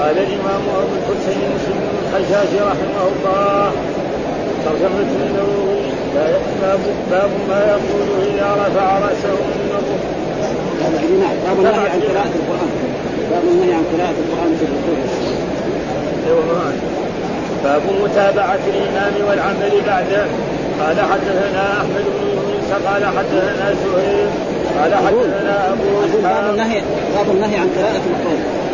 قال الإمام أبو الحسين مسلم بن الحجاج رحمه الله ترجمة النووي باب باب ما يقول إذا رفع رأسه من الركوع. باب النهي عن قراءة القرآن. باب النهي عن قراءة القرآن في الركوع. أيوه باب متابعة الإمام والعمل بعده. قال حدثنا أحمد بن يونس قال حدثنا زهير قال حدثنا أبو باب النهي باب النهي عن قراءة القرآن.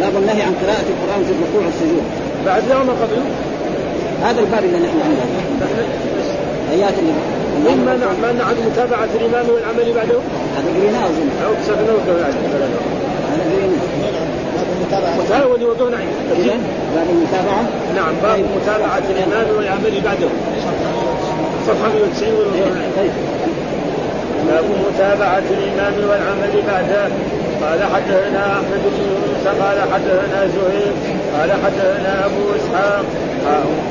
باب النهي عن قراءة القرآن في الركوع والسجود بعد يوم قبل؟ هذا الباب اللي نحن عنده ايات اللي ما ما نعد متابعة الإمام والعمل بعده؟ هذا قريناه أظن. أو كسرنا هذا قريناه متابعة واللي وقفنا عنده باب المتابعة. نعم باب طيب. متابعة الإمام والعمل بعده. صفحة 190 طيب. باب متابعة الإمام والعمل بعده. قال حدثنا أحمد بن يونس قال حدثنا زهير قال حدثنا أبو إسحاق.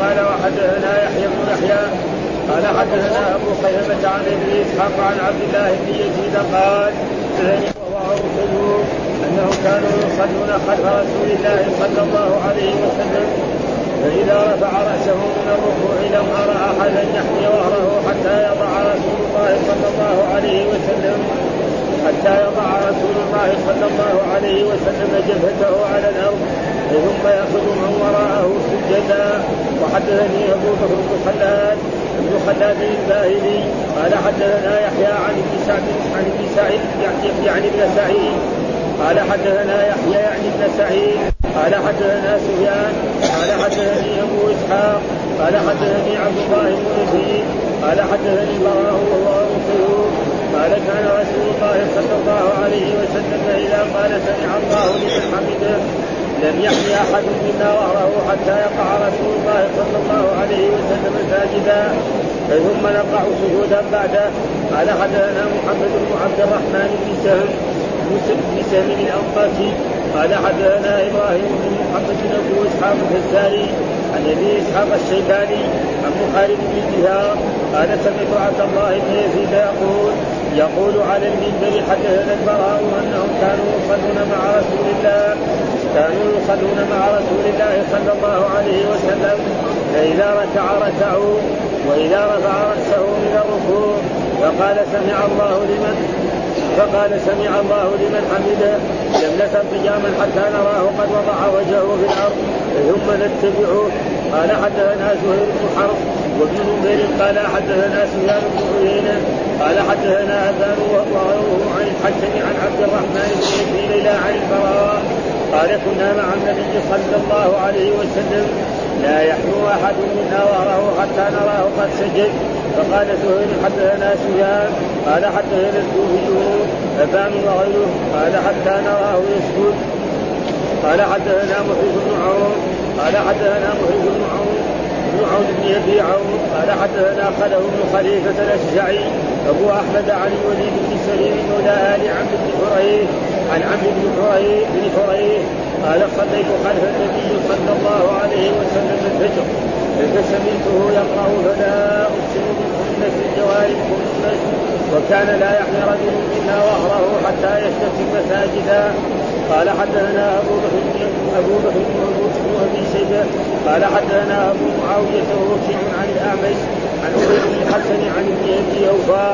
قال وحدثنا يحيى بن يحيى. قال حدثنا أبو خيمة عن ابن إسحاق عن عبد الله بن يزيد قال وهو أنهم كانوا يصلون خلف رسول الله صلى الله عليه وسلم فإذا رفع رأسه من الركوع لم أرى أحدا يحمي ظهره حتى يضع رسول الله صلى الله عليه وسلم حتى يضع رسول الله صلى الله عليه وسلم جبهته على الأرض ثم يأخذ من وراءه سجدا. وحدثني أبو بكر بن خلاد بن خلاد الباهلي قال حدثنا يحيى عن ابن سعد عن ابن سعيد يعني ابن سعيد. قال حدثنا يحيى يعني ابن سعيد. قال حدثنا سفيان. قال حدثني أبو إسحاق. قال حدثني عبد الله بن قال حدثني براء وهو أبو قال كان رسول الله صلى الله عليه وسلم إذا قال سمع الله لمن حمده لم يحمي أحد منا ظهره حتى يقع رسول الله صلى الله عليه وسلم ساجدا. ثم نقع سجودا بعده قال حدثنا محمد بن عبد الرحمن بن سهل بن سهل الانصاري قال حدثنا إبراهيم بن محمد بن أبو إسحاق الفزاري عن أبي إسحاق الشيباني عن خالد بن جهار قال سمعت عبد الله بن يزيد يقول يقول على المنبر حدثنا البراء أنهم كانوا يصلون مع رسول الله كانوا يصلون مع رسول الله صلى الله عليه وسلم فإذا ركع ركعوا وإذا رفع رأسه من الركوع فقال سمع الله لمن؟ فقال سمع الله لمن حمده؟ لم نسب قياما حتى نراه قد وضع وجهه في الأرض ثم نتبعه. قال حدثنا زهير بن حرب وابن نمير قال حدثنا سفيان بن عيينة قال حدثنا ابان وغيره عن الحسن عن عبد الرحمن بن يزيد عن البراء قال كنا مع النبي صلى الله عليه وسلم لا يحلو أحد منا ظهره حتى نراه قد سجد. فقال سهيل حدثنا سفيان قال حدثنا الكوفيون أبان وغيره قال حتى نراه يسجد. قال حدثنا محيط بن عون قال حدثنا محيط بن عون بن عون بن أبي عون. قال حدثنا خلف بن خليفة الأشجعي. أبو أحمد عن الوليد بن سليم مولى آل عمرو بن حريث عن عمرو بن حريث بن حريث قال صليت خلف النبي صلى الله عليه وسلم الفجر. فسمعته يقرأ فلا أقسم بالخنس الجوار الخنس وكان لا يحمي رجل منا ظهره حتى يستتم ساجدا قال حدثنا أبو بكر أبو بكر بن ابي شيبة. قال حدثنا أبو معاوية ووكيع عن الأعمش عن أبي بن الحسن عن ابن أبي أوفى.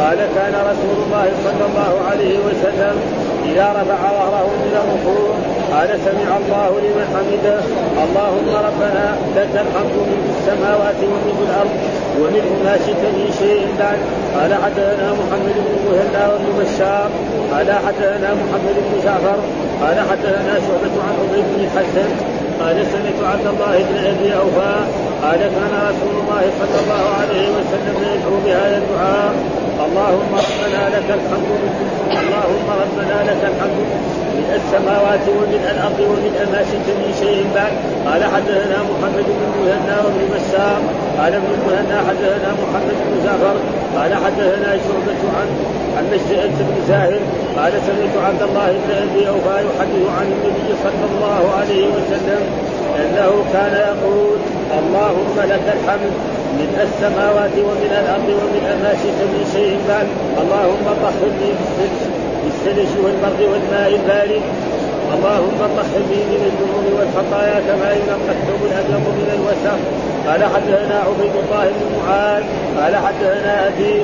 قال كان رسول الله صلى الله عليه وسلم إذا رفع ظهره من الركوع قال سمع الله لمن حمده. اللهم ربنا لك الحمد من السماوات ومن الأرض. ومنه ما شئت من شيء بعد قال حدثنا محمد بن مهنا وابن بشار. قال حدثنا محمد بن جعفر. قال حدثنا شعبة عن عبيد بن الحسن قال سمعت عبد الله بن أبي أوفى. قال كان رسول الله صلى الله عليه وسلم يدعو بهذا الدعاء. اللهم ربنا لك الحمد. اللهم ربنا لك الحمد. من السماوات ومن الأرض ومن ما شئت من شيء بعد. قال حدثنا محمد بن مهنا وابن بشار. قال ابن مهنا حدثنا محمد بن جعفر. قال حدثنا شعبة عن عن مجد بن زاهر. قال سمعت عبد الله بن أبي أوفى يحدث عن النبي صلى الله عليه وسلم أنه كان يقول اللهم لك الحمد. من السماوات ومن الأرض ومن ما شئت من شيء بعد اللهم طهرني بالثلج والبرد والماء البارد. اللهم طهرني من الذنوب والخطايا كما ينقى الابيض من الوسخ. قال حدثنا عبيد الله بن معاذ قال حدثنا أبي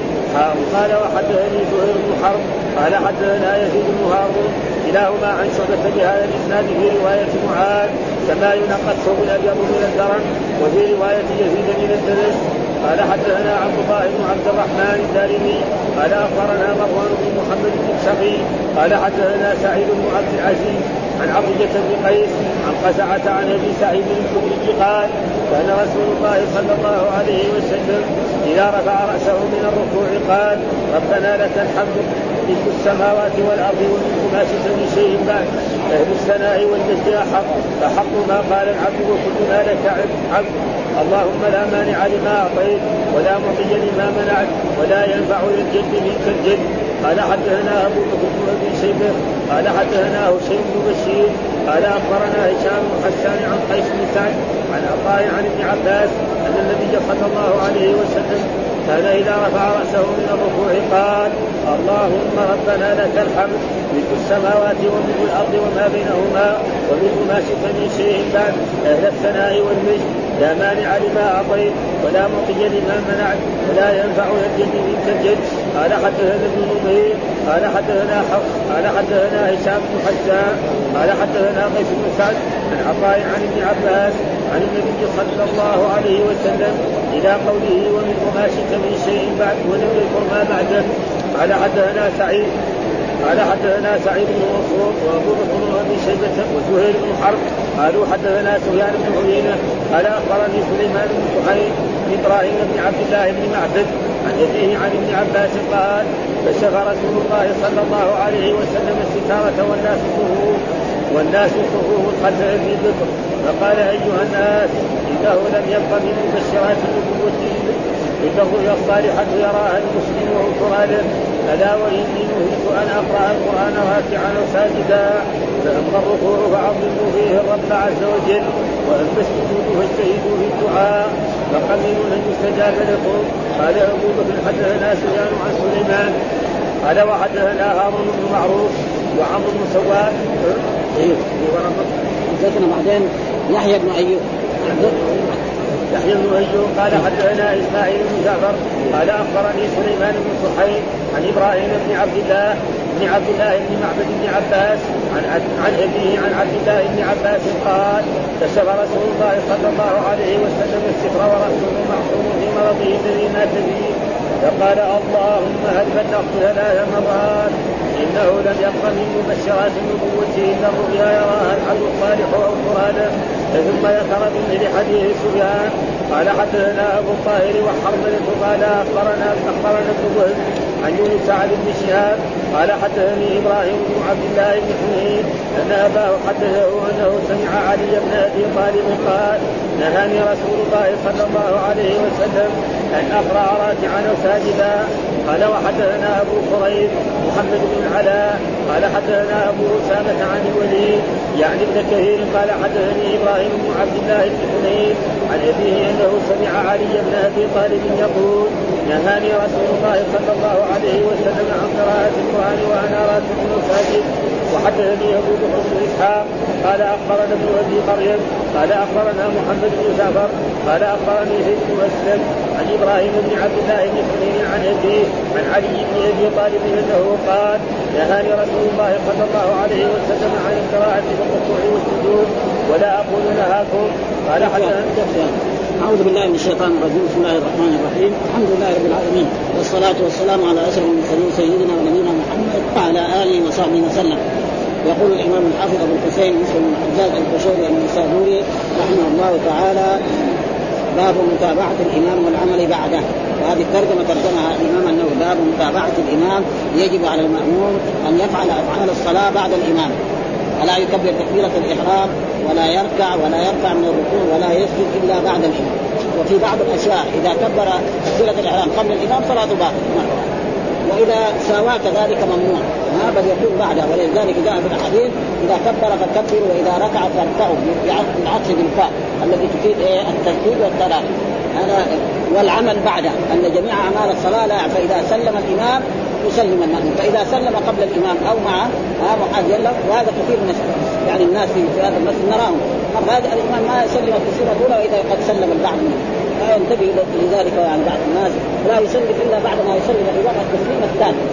قال وحدثني زهير بن حرب قال حدثنا يزيد بن هارون كلاهما عن شعبة بهذا الإسناد في رواية معاذ كما ينقى الثوب الأبيض من الدرن وفي رواية يزيد من الدرس. قال حدثنا عبد الله بن عبد الرحمن الدارمي قال أخبرنا مروان بن محمد بن سقي قال حدثنا سعيد بن عبد العزيز عن عطية بن قيس عن قزعة عن أبي سعيد الخدري قال كان رسول الله صلى الله عليه وسلم إذا رفع رأسه من الركوع قال ربنا لك الحمد ملك السماوات والأرض وملك ما من شيء بعد. أهل الثناء والمجد احق فحق ما قال العبد وكلنا لك عبد. اللهم لا مانع لما أعطيت ولا معطي لما منعت ولا ينفع للجد منك الجد قال حدثنا أبو بكر بن شيبة. قال حدثنا هشيم بن بشير. قال أخبرنا هشام بن حسان عن قيس بن سعد عن عطاء عن ابن عباس أن النبي صلى الله عليه وسلم كان إذا رفع رأسه من الركوع قال اللهم ربنا لك الحمد ملك السماوات وملك الأرض وما بينهما وملك ما شئت من شيء بعد أهل الثناء والمجد. لا مانع لما أعطيت ولا معطي لما منعت ولا ينفع الجد منك الجد. قال حدثنا ابن نمير قال حدثنا حفص. قال حدثنا هشام بن حسان قال حدثنا قيس بن سعد عن عطاء عن ابن عباس. عن النبي صلى الله عليه وسلم إلى قوله ومن ما شئت من شيء بعد ولم يذكر ما بعده قال حدثنا سعيد قال حدثنا سعيد بن منصور وأبو بكر بن أبي شيبة وزهير بن حرب قالوا حدثنا سفيان بن عيينة قال أخبرني سليمان بن سحيل بن إبراهيم بن عبد الله بن معبد عن ابيه عن ابن عباس قال كشف رسول الله صلى الله عليه وسلم الستارة والناس صفوف والناس صفوف خلف ابي بكر فقال أيها الناس إنه لم يبق من مبشرات الا الرؤيا الصالحه يراها المسلم وكراله ألا وإني نهيت أن أقرأ القرآن راكعا وساجدا فأما الركوع فعظموا فيه الرب عز وجل وأما السجود فاجتهدوا في الدعاء. فقللوا أن يستجاب لكم. قال أبو بكر حدثنا سفيان عن سليمان. قال وحدثنا هارون بن معروف وعمرو بن سواد أيوه حدثنا بعدين يحيى بن أيوب. يحيى بن أيوب قال حدثنا إسماعيل بن جعفر قال أخبرني سليمان بن صحيح عن إبراهيم بن عبد الله بن عبد الله بن معبد بن عباس عن عن أبيه عن عبد الله بن عباس قال كشف رسول الله صلى الله عليه وسلم الستر وراسه معصوم في مرضه الذي مات فيه فقال اللهم هل بلغت ثلاث مرات انه لم يبق من مبشرات النبوة إلا الرؤيا يراها العبد الصالح أو قرانا ثم ذكر من مثل حديث سفيان قال حدثنا أبو الطاهر وحرملة قال اخبرنا أخبرنا ابن عن يونس عن ابن شهاب قال حدثني إبراهيم بن عبد الله بن حنين أن اباه حدثه أنه سمع علي بن أبي طالب قال نهاني رسول الله صلى الله عليه وسلم أن أقرأ راكعا أو ساجدا. قال وحدثنا أبو قريب محمد بن العلاء قال حدثنا أبو أسامة عن الوليد يعني ابن كثير. قال حدثني إبراهيم بن عبد الله بن حنين عن أبيه أنه سمع علي بن أبي طالب يقول نهاني رسول الله صلى الله عليه وسلم عن قراءة القرآن وأنا راكع ساجد وحدثني أبو بكر بن إسحاق قال أخبرنا ابن أبي مريم قال أخبرنا محمد بن جعفر قال أخبرني بن أسلم عن إبراهيم بن عبد الله بن حنين عن أبيه عن علي بن أبي طالب أنه قال نهاني رسول الله صلى الله عليه وسلم عن القراءة في الركوع والسجود ولا أقول نهاكم. قال حتى أعوذ بالله من الشيطان الرجيم بسم الله الرحمن الرحيم. الحمد لله رب العالمين والصلاة والسلام على أشرف المرسلين سيدنا ونبينا محمد وعلى آله وصحبه وسلم. يقول الإمام الحافظ أبو الحسين مسلم بن الحجاج القشيري النسابوري رحمه الله تعالى باب متابعة الإمام والعمل بعده. وهذه الترجمة ترجمها الإمام النووي. باب متابعة الإمام. يجب على المأموم أن يفعل أفعال الصلاة بعد الإمام. ولا يكبر تكبيرة الإحرام ولا يركع ولا يرفع من الركوع ولا يسجد إلا بعد الإمام. وفي بعض الأشياء إذا كبر تكبيرة الإحرام قبل الإمام صلاته باطلة وإذا ساواه كذلك ممنوع. ما بل يكون بعده ولذلك جاء في الحديث إذا كبر فكبروا وإذا ركع فاركعوا. بالعكس بالفاء الذي تفيد إيه؟ الترتيب والتراخي. هذا والعمل بعده أن جميع أعمال الصلاة لا فإذا سلم الإمام يسلم المأموم فإذا سلم قبل الإمام أو ها محاذيا له وهذا كثير من يعني الناس في هذا المسجد نراهم. هذا الإمام ما يسلم التسليمة الأولى وإذا قد سلم البعض منه لا ينتبه لذلك يعني بعض الناس. لا يسلم إلا بعد ما يسلم الامام التسليمه الثانية.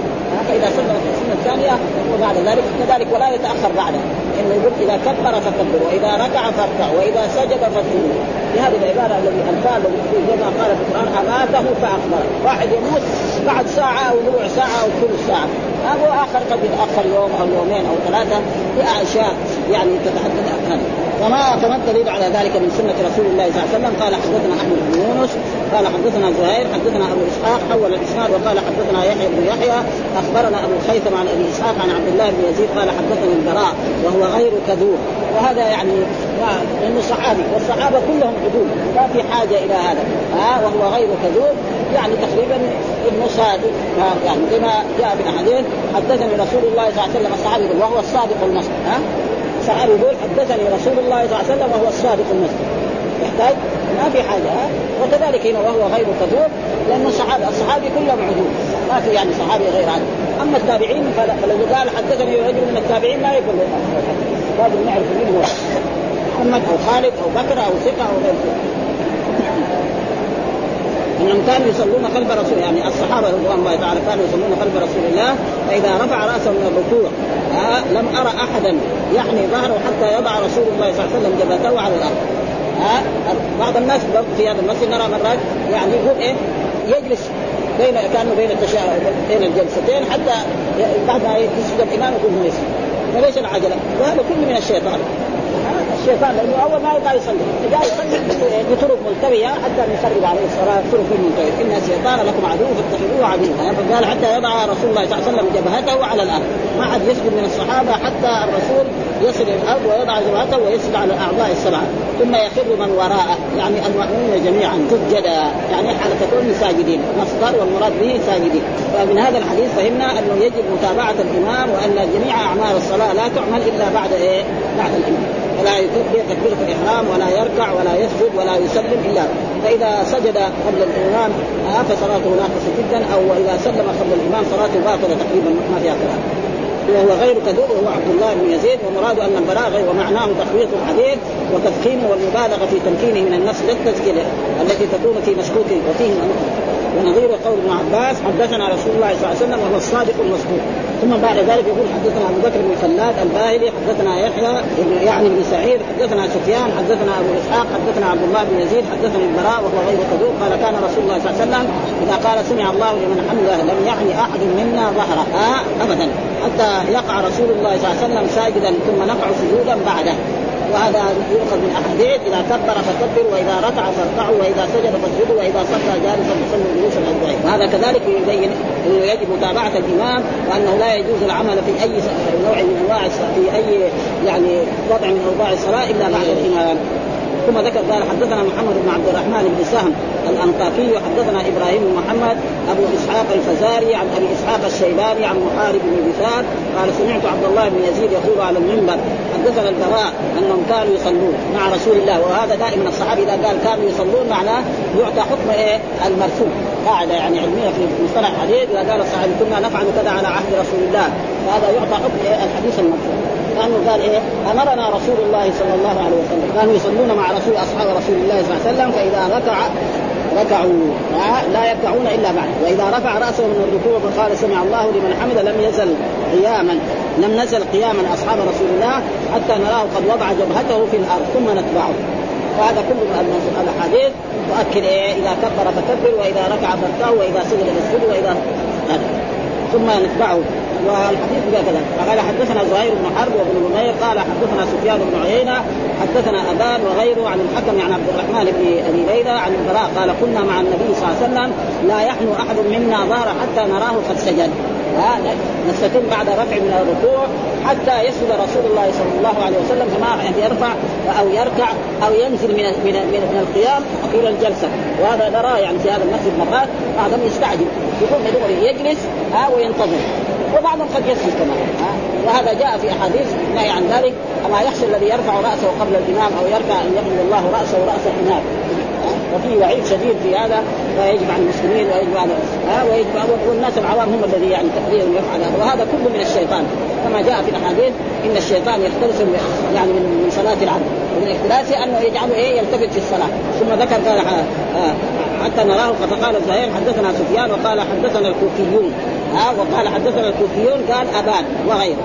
فاذا سلم التسليمه الثانية وبعد ذلك. كذلك ولا يتأخر بعده. إنه يقول إذا كبر فكبر وإذا ركع فاركع وإذا سجد فاسجدوا بهذه العبارة الذي الفاظ كما قال في القرآن أماته فاخبره واحد يموت بعد ساعة أو ربع ساعة أو ثلث ساعة. هذا آخر قد يتاخر يوم أو يومين أو ثلاثة في اشياء يعني تتحدث عنها وما كما الدليل على ذلك من سنة رسول الله صلى الله عليه وسلم. قال حدثنا أحمد بن يونس قال حدثنا زهير حدثنا أبو إسحاق حول الإسناد وقال حدثنا يحيى بن يحيى أخبرنا أبو الخيثم عن أبي إسحاق عن عبد الله بن يزيد قال حدثني البراء وهو غير كذوب. وهذا يعني لأنه صحابي والصحابة كلهم عدول ما في حاجة إلى هذا. ها وهو غير كذوب يعني تقريبا ابن صادق. يعني كما جاء في الأحاديث حدثني رسول الله صلى الله عليه وسلم الصحابي وهو الصادق المصدق ها؟ الصحابي يقول حدثني رسول الله صلى الله عليه وسلم وهو الصادق المصدق يحتاج؟ ما في حاجة ها؟ وكذلك هنا وهو غير كذوب لأنه الصحابة الصحابي كلهم عدول ما في يعني صحابي غير عدل أما التابعين فلو قال حدثني رجل من التابعين ما يقول لازم نعرف مين هو. محمد أو خالد أو بكر أو ثقة أو غير إنهم كانوا يصلون خلف رسول يعني الصحابة رضوان الله تعالى كانوا يصلون خلف رسول الله فإذا رفع رأسه من الركوع آه لم أرى أحدا يحمي ظهره حتى يضع رسول الله صلى الله عليه وسلم جبهته على الأرض. آه بعض الناس في هذا المسجد نرى مرات يعني يقول إيه يجلس بين كأنه بين التشا بين الجلستين حتى بعد ما يسجد الإمام يكون هو يسجد فليش العجلة؟ وهذا كله من الشيطان. الشيطان لأنه أول ما يبغى يصلي جاء يصلي بطرق ملتوية حتى يخرب عليه الصلاة طرق ملتويه إن الشيطان لكم عدو فاتخذوه عدوا. فقال حتى يضع رسول الله صلى الله عليه وسلم جبهته على الأرض. ما حد يسجد من الصحابة حتى الرسول يصل الأرض ويضع جبهته ويسجد على الاعضاء السبعه ثم يخر من وراءه. يعني المؤمنين جميعا سجدا. يعني حال تكون ساجدين. مصدر والمراد به ساجدين. فمن هذا الحديث فهمنا أنه يجب متابعة الإمام وأن جميع أعمال الصلاة لا تعمل إلا بعد إيه؟ بعد الإمام. ولا يكبر تكبيرة الإحرام ولا يركع ولا يسجد ولا يسلم إلا فإذا سجد قبل الإمام فصلاته ناقصة جدا أو إذا سلم قبل الإمام صلاته باطلة تقريبا ما فيها كلام وهو غير كذوب وهو عبد الله بن يزيد ومراد أن البلاغ ومعناه تخويط الحديث وتفخيمه والمبالغة في تمكينه من النفس للتذكره التي تكون في مشكوك وفيه ونظير قول ابن عباس حدثنا رسول الله صلى الله عليه وسلم وهو الصادق المصدوق. ثم بعد ذلك يقول حدثنا أبو بكر بن خلاد الباهلي حدثنا يحيى يعني بن سعيد حدثنا سفيان حدثنا أبو إسحاق حدثنا عبد الله بن يزيد حدثني البراء وهو غير كذوب قال كان رسول الله صلى الله عليه وسلم إذا قال سمع الله لمن حمده لم يعني أحد منا ظهره آه ابدا. حتى يقع رسول الله صلى الله عليه وسلم ساجدا ثم نقع سجودا بعده. وهذا يؤخذ من احاديث إذا كبر فكبروا وإذا ركع فاركعوا وإذا سجد فاسجدوا وإذا صلى جالسا فصلوا جلوسا اجمعين وهذا كذلك يبين انه يجب متابعة الإمام وأنه لا يجوز العمل في أي نوع من أنواع في أي يعني وضع من اوضاع الصلاة إلا بعد الإمام. ثم ذكر قال حدثنا محمد بن عبد الرحمن بن سهم الأنطاكي حدثنا إبراهيم بن محمد أبو إسحاق الفزاري عن أبي إسحاق الشيباني عن محارب بن بثار قال سمعت عبد الله بن يزيد يقول على المنبر حدثنا البراء أنهم كانوا يصلون مع رسول الله وهذا دائما الصحابه إذا قال كانوا يصلون معناه يعطى حكم إيه؟ المرفوع قاعدة يعني علمية في مصطلح الحديث إذا قال الصحابي كنا نفعل كذا على عهد رسول الله فهذا يعطى حكم إيه؟ الحديث المرفوع لأنه قال إيه؟ أمرنا رسول الله صلى الله عليه وسلم كانوا يصلون مع رسول أصحاب رسول الله صلى الله عليه وسلم فإذا ركع ركعوا لا يركعون إلا بعد. وإذا رفع رأسه من الركوع فقال سمع الله لمن حمد لم يزل قياما لم نزل قياما أصحاب رسول الله حتى نراه قد وضع جبهته في الأرض ثم نتبعه. وهذا كله من الاحاديث تؤكد إيه؟ إذا كبر فكبر وإذا ركع فاركعوا وإذا سجد فاسجدوا وإذا ثم نتبعه. والحديث كذا قال حدثنا زهير بن حرب وابن نمير قال حدثنا سفيان بن عيينة حدثنا أبان وغيره عن الحكم عن عبد الرحمن بن أبي ليلى عن البراء قال كنا مع النبي صلى الله عليه وسلم لا يحنو أحد منا ظهر حتى نراه قد سجد. نستتم بعد رفع من الركوع حتى يسجد رسول الله صلى الله عليه وسلم فما يرفع أو يركع أو ينزل من من من, من القيام إلى الجلسة. وهذا نراه يعني في هذا المسجد مرات بعضهم يستعجل يقوم يجلس ها وينتظر. وبعضهم قد يسجد كمان وهذا جاء في أحاديث نهي عن ذلك أما يخشى الذي يرفع رأسه قبل الإمام أو يركع أن يحمل الله رأسه راس حمار وفي وعيد شديد في هذا ويجب على المسلمين ويجب على ها؟ ويجب والناس العوام هم الذي يعني تقريبا يفعل هذا وهذا كله من الشيطان كما جاء في الأحاديث إن الشيطان يختلس يعني من صلاة العبد ومن اختلاسه أنه يجعله إيه؟ يلتفت في الصلاة ثم ذكر قال آه، حتى نراه فقال الزهير حدثنا سفيان وقال حدثنا الكوفيون ها وقال حدثنا الكوفيون قال أبان وغيره.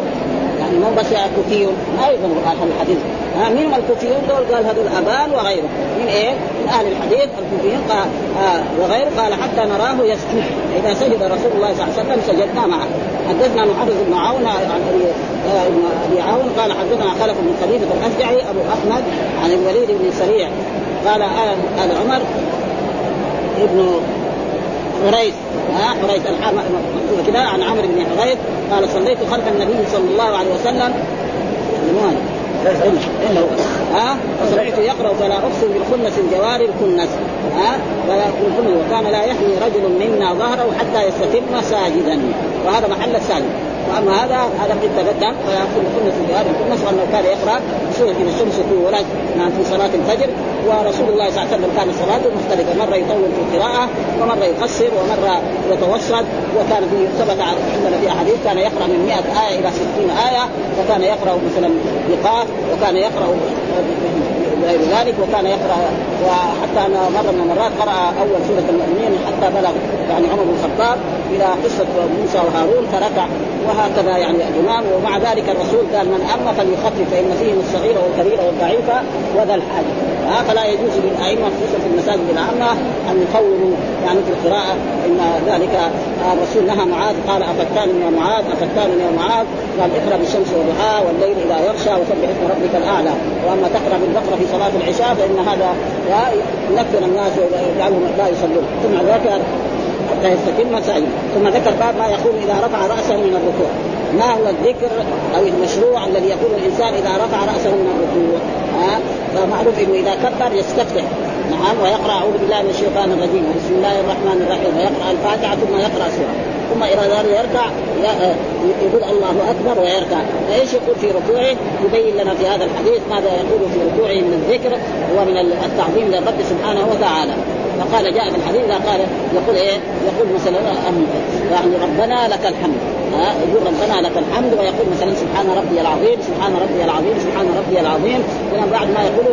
يعني مو بس كوفيون أيضا أهل الحديث. ها من الكوفيون دول؟ قال هذول أبان وغيره. من إيه؟ من أهل الحديث الكوفيون قال آه وغيره قال حتى نراه يسجد إذا سجد رسول الله صلى الله عليه وسلم سجدنا معه. حدثنا محمد بن عون عن أبي آه، أبي عون قال حدثنا خلف بن خليفة الأشجعي أبو أحمد عن الوليد بن سريع. قال آل, آل عمر ابن حريث ها حريث مكتوب كذا عن عمرو بن حريث قال صليت خلف النبي صلى الله عليه وسلم. الا ها فسمعت يقرأ فلا أقسم بالخنس الجوار الكنس ها فلا وكان لا يحمي رجل منا ظهره حتى يستتم ساجدا. وهذا محل الساجد. وأما هذا هذا قد تقدم. فيقول كل في هذا الكنس وانه كان يقرا سوره الشمس في في صلاة الفجر. ورسول الله صلى الله عليه وسلم كان صلاته مختلفة. مرة يطول في القراءة ومرة يقصر ومرة يتوسط. وكان في ثبت عندنا في أحاديث كان يقرأ من 100 آية إلى 60 آية وكان يقرأ مثلا بقاف وكان يقرأ غير ذلك وكان يقرأ وحتى أن مرة من المرات قرأ أول سورة المؤمنين حتى بلغ يعني عمر بن الخطاب إلى قصة موسى وهارون فركع وهكذا يعني الإمام. ومع ذلك الرسول قال من أما فليخفف فإن فيهم الصغير والكبير والضعيف وذا الحاجة. فلا يجوز للأئمة خصوصا في المساجد العامة أن يطولوا يعني في القراءة إن ذلك. الرسول نهى معاذ قال أفتان يا معاذ أفتان يا معاذ قال اقرأ بالشمس وضحاها والليل إذا يغشى وسبح اسم ربك الأعلى. وأما تقرأ بالبقرة في صلاة العشاء فإن هذا ينفر الناس ويجعلهم لا يصلون. ثم ذكر حتى يستتم سعيه ثم ذكر بعد ما يقول إذا رفع رأسه من الركوع. ما هو الذكر أو المشروع الذي يقول الإنسان إذا رفع رأسه من الركوع؟ ها؟ فمعروف إنه إذا كبر يستفتح. نعم ويقرأ أعوذ بالله من الشيطان الرجيم. بسم الله الرحمن الرحيم. ويقرأ الفاتحة ثم يقرأ سورة. ثم إلى ذلك يركع يقول الله أكبر ويركع. فإيش يقول في ركوعه؟ يبين لنا في هذا الحديث ماذا يقول في ركوعه من الذكر ومن التعظيم للرب سبحانه وتعالى. فقال جاء في الحديث قال يقول إيه؟ يقول مثلا يعني ربنا لك الحمد. يقول ربنا لك الحمد ويقول مثلا سبحان ربي العظيم سبحان ربي العظيم سبحان ربي العظيم. ثم بعد ما يقول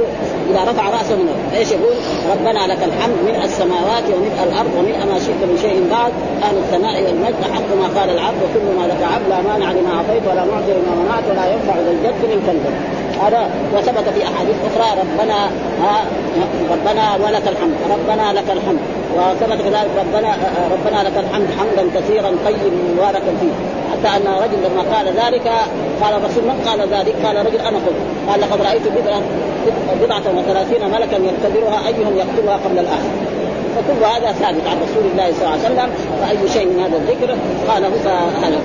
إذا رفع رأسه من إيش يقول؟ ربنا لك الحمد ملء السماوات وملء الأرض وملء ما شئت من شيء بعد. أهل الثناء والمجد حق ما قال العبد وكل ما لك عبد لا مانع لما أعطيت ولا معطي لما منعت ولا ينفع ذا الجد منك الجد هذا وثبت في أحاديث أخرى ربنا ربنا ولك الحمد ربنا لك الحمد. وثبت كذلك ربنا ربنا لك الحمد حمدا كثيرا طيبا مباركا فيه حتى أن رجل لما قال ذلك قال الرسول من قال ذلك؟ قال رجل أنا قلت قال لقد رأيت بضعة بضعة وثلاثين ملكا يختبرها أيهم يقتلها قبل الآخر فكل هذا ثابت عن رسول الله صلى الله عليه وسلم واي شيء من هذا الذكر قاله فهذا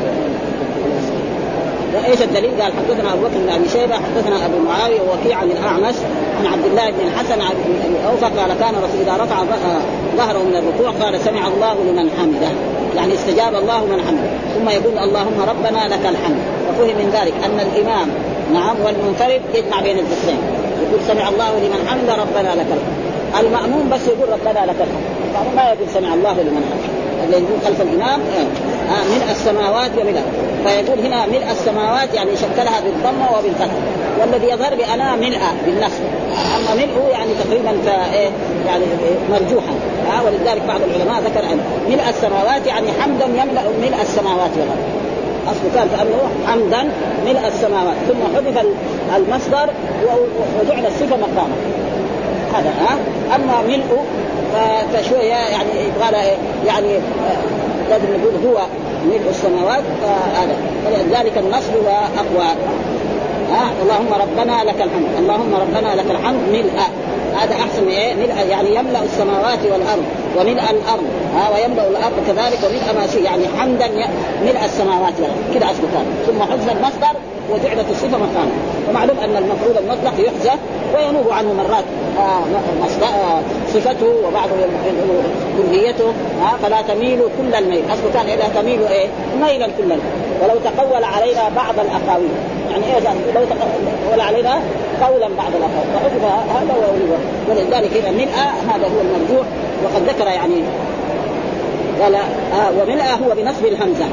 وإيش الدليل؟ قال حدثنا أبو بكر بن أبي شيبة حدثنا أبو معاوية ووكيع عن الاعمش عن عبد الله بن الحسن عن أبي أوفى قال كان الرسول إذا رفع ظهره من الركوع قال سمع الله لمن حمده. يعني استجاب الله من حمده. ثم يقول اللهم ربنا لك الحمد. وفهم من ذلك أن الإمام نعم والمنفرد يجمع بين الذكرين يقول سمع الله لمن حمد ربنا لك الحمد. المأموم بس يقول ربنا لك الحمد. ما يقول سمع الله لمن حمد اللي يقول خلف الإمام آه ملء السماوات وملء فيقول هنا ملء السماوات يعني شكلها بالضمه وبالفتح. والذي يظهر بأنا ملء بالنصب. أما ملء يعني تقريبا إيه؟ يعني مرجوحا. آه ولذلك بعض العلماء ذكر أن ملء السماوات يعني حمدا يملأ ملء السماوات والأرض. أصله كان كانه حمدا ملء السماوات ثم حذف المصدر وجعل الصفة مقامه هذا ها؟ أما ملء فشويه يعني قال يعني لازم نقول هو ملء السماوات فهذا. فلذلك النصب هو أقوى. ها اللهم ربنا لك الحمد. اللهم ربنا لك الحمد. ملء. هذا أحسن إيه؟ ملء يعني يملأ السماوات والأرض وملء الأرض. ها ويملأ الأرض كذلك وملء ما شيء يعني حمدا ملء السماوات والأرض. كذا اصله ثم حذف المصدر وجعلت الصفة مكانه ومعلوم أن المفعول المطلق يحذف وينوب عنه مرات. آه صفته وبعض كليته. آه فلا تميلوا كل الميل. اصله كان اذا تميلوا إيه؟ ميلا كل الميل. ولو تقول علينا بعض الأقاويل. يعني إيه لو ولا علينا قولا بعد الآخر فحذف هذا ولذلك اذا ملء هذا هو المرجوح وقد ذكر يعني قال آه وملء هو بنصب الهمزة.